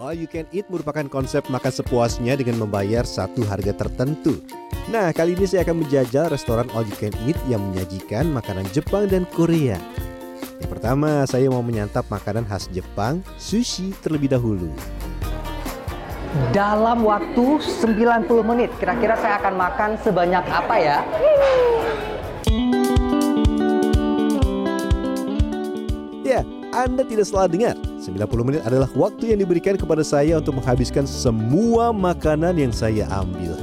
All you can eat merupakan konsep makan sepuasnya dengan membayar satu harga tertentu. Nah, kali ini saya akan menjajal restoran all you can eat yang menyajikan makanan Jepang dan Korea. Yang pertama, saya mau menyantap makanan khas Jepang, sushi terlebih dahulu. Dalam waktu 90 menit, kira-kira saya akan makan sebanyak apa ya? Ya, Anda tidak salah dengar. 90 menit adalah waktu yang diberikan kepada saya untuk menghabiskan semua makanan yang saya ambil.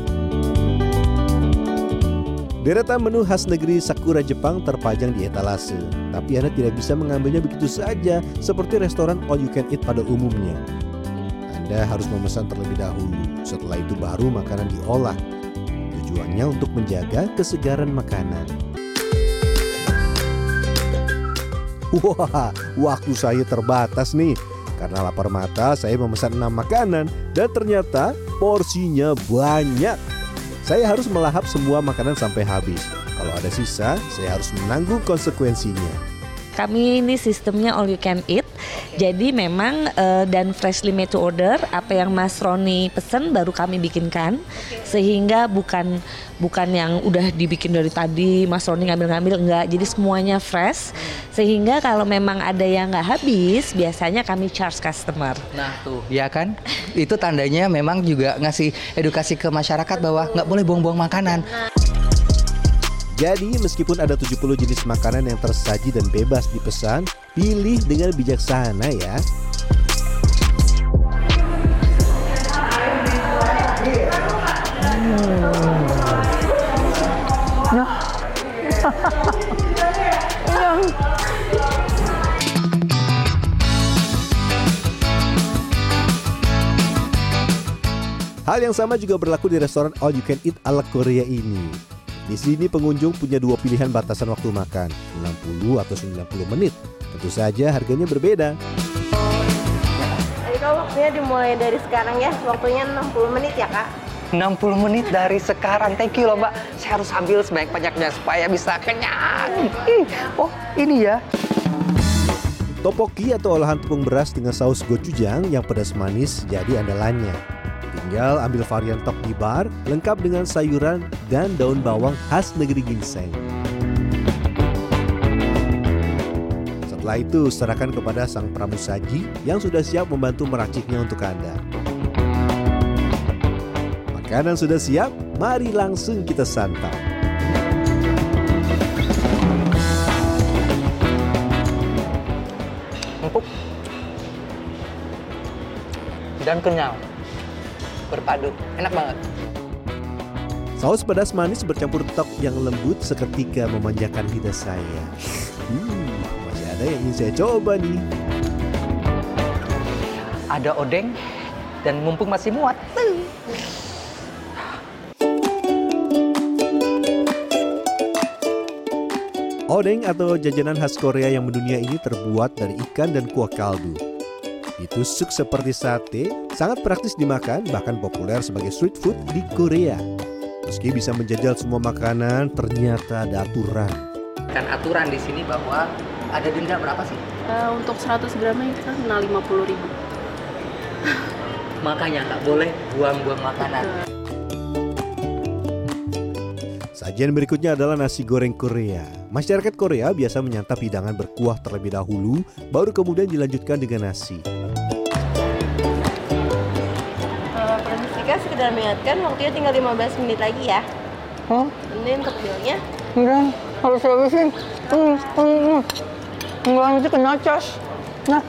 Deretan menu khas negeri Sakura Jepang terpajang di etalase. Tapi Anda tidak bisa mengambilnya begitu saja seperti restoran all you can eat pada umumnya. Anda harus memesan terlebih dahulu. Setelah itu baru makanan diolah. Tujuannya untuk menjaga kesegaran makanan. Wah, waktu saya terbatas nih. Karena lapar mata, saya memesan 6 makanan dan ternyata porsinya banyak. Saya harus melahap semua makanan sampai habis. Kalau ada sisa, saya harus menanggung konsekuensinya. Kami ini sistemnya all you can eat. Jadi memang uh, dan freshly made to order apa yang Mas Roni pesen baru kami bikinkan. Sehingga bukan bukan yang udah dibikin dari tadi Mas Roni ngambil-ngambil enggak. Jadi semuanya fresh. Sehingga kalau memang ada yang nggak habis, biasanya kami charge customer. Nah tuh, ya kan? Itu tandanya memang juga ngasih edukasi ke masyarakat bahwa nggak boleh buang-buang makanan. Jadi meskipun ada 70 jenis makanan yang tersaji dan bebas dipesan, pilih dengan bijaksana ya. Hal yang sama juga berlaku di restoran all you can eat ala Korea ini. Di sini pengunjung punya dua pilihan batasan waktu makan, 60 atau 90 menit. Tentu saja harganya berbeda. Jadi kalau waktunya dimulai dari sekarang ya, waktunya 60 menit ya kak? 60 menit dari sekarang. Thank you loh mbak. Saya harus ambil sebanyak-banyaknya supaya bisa kenyang. Ih, Oh ini ya. Topoki atau olahan tepung beras dengan saus gochujang yang pedas manis jadi andalannya. Tinggal ambil varian tok di bar lengkap dengan sayuran dan daun bawang khas negeri ginseng. Setelah itu serahkan kepada sang pramusaji yang sudah siap membantu meraciknya untuk Anda. Makanan sudah siap, mari langsung kita santap. Empuk. Dan kenyal. Berpadu. Enak banget. Saus pedas manis bercampur tok yang lembut seketika memanjakan lidah saya. Hmm, masih ada yang ingin saya coba nih. Ada odeng dan mumpung masih muat. tuh. Odeng atau jajanan khas Korea yang mendunia ini terbuat dari ikan dan kuah kaldu. Ditusuk seperti sate, sangat praktis dimakan, bahkan populer sebagai street food di Korea. Meski bisa menjajal semua makanan, ternyata ada aturan. Kan aturan di sini bahwa ada denda berapa sih? Eh, untuk 100 gramnya kita kena 50 ribu. Makanya nggak boleh buang-buang makanan. Sajian berikutnya adalah nasi goreng Korea. Masyarakat Korea biasa menyantap hidangan berkuah terlebih dahulu, baru kemudian dilanjutkan dengan nasi. Sekedar mengingatkan waktunya tinggal 15 menit lagi ya. Oh, Ini untuk bilnya. enggak. Harus habisin. Hmm, hmm, hmm. Enggak, nanti kena cas. Nah.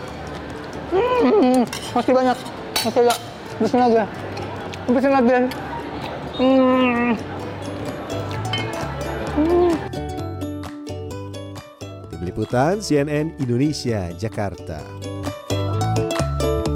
Hmm, masih banyak. Masih ada. Habisin aja. Habisin lagi. Hmm. Tim Liputan CNN Indonesia, Jakarta.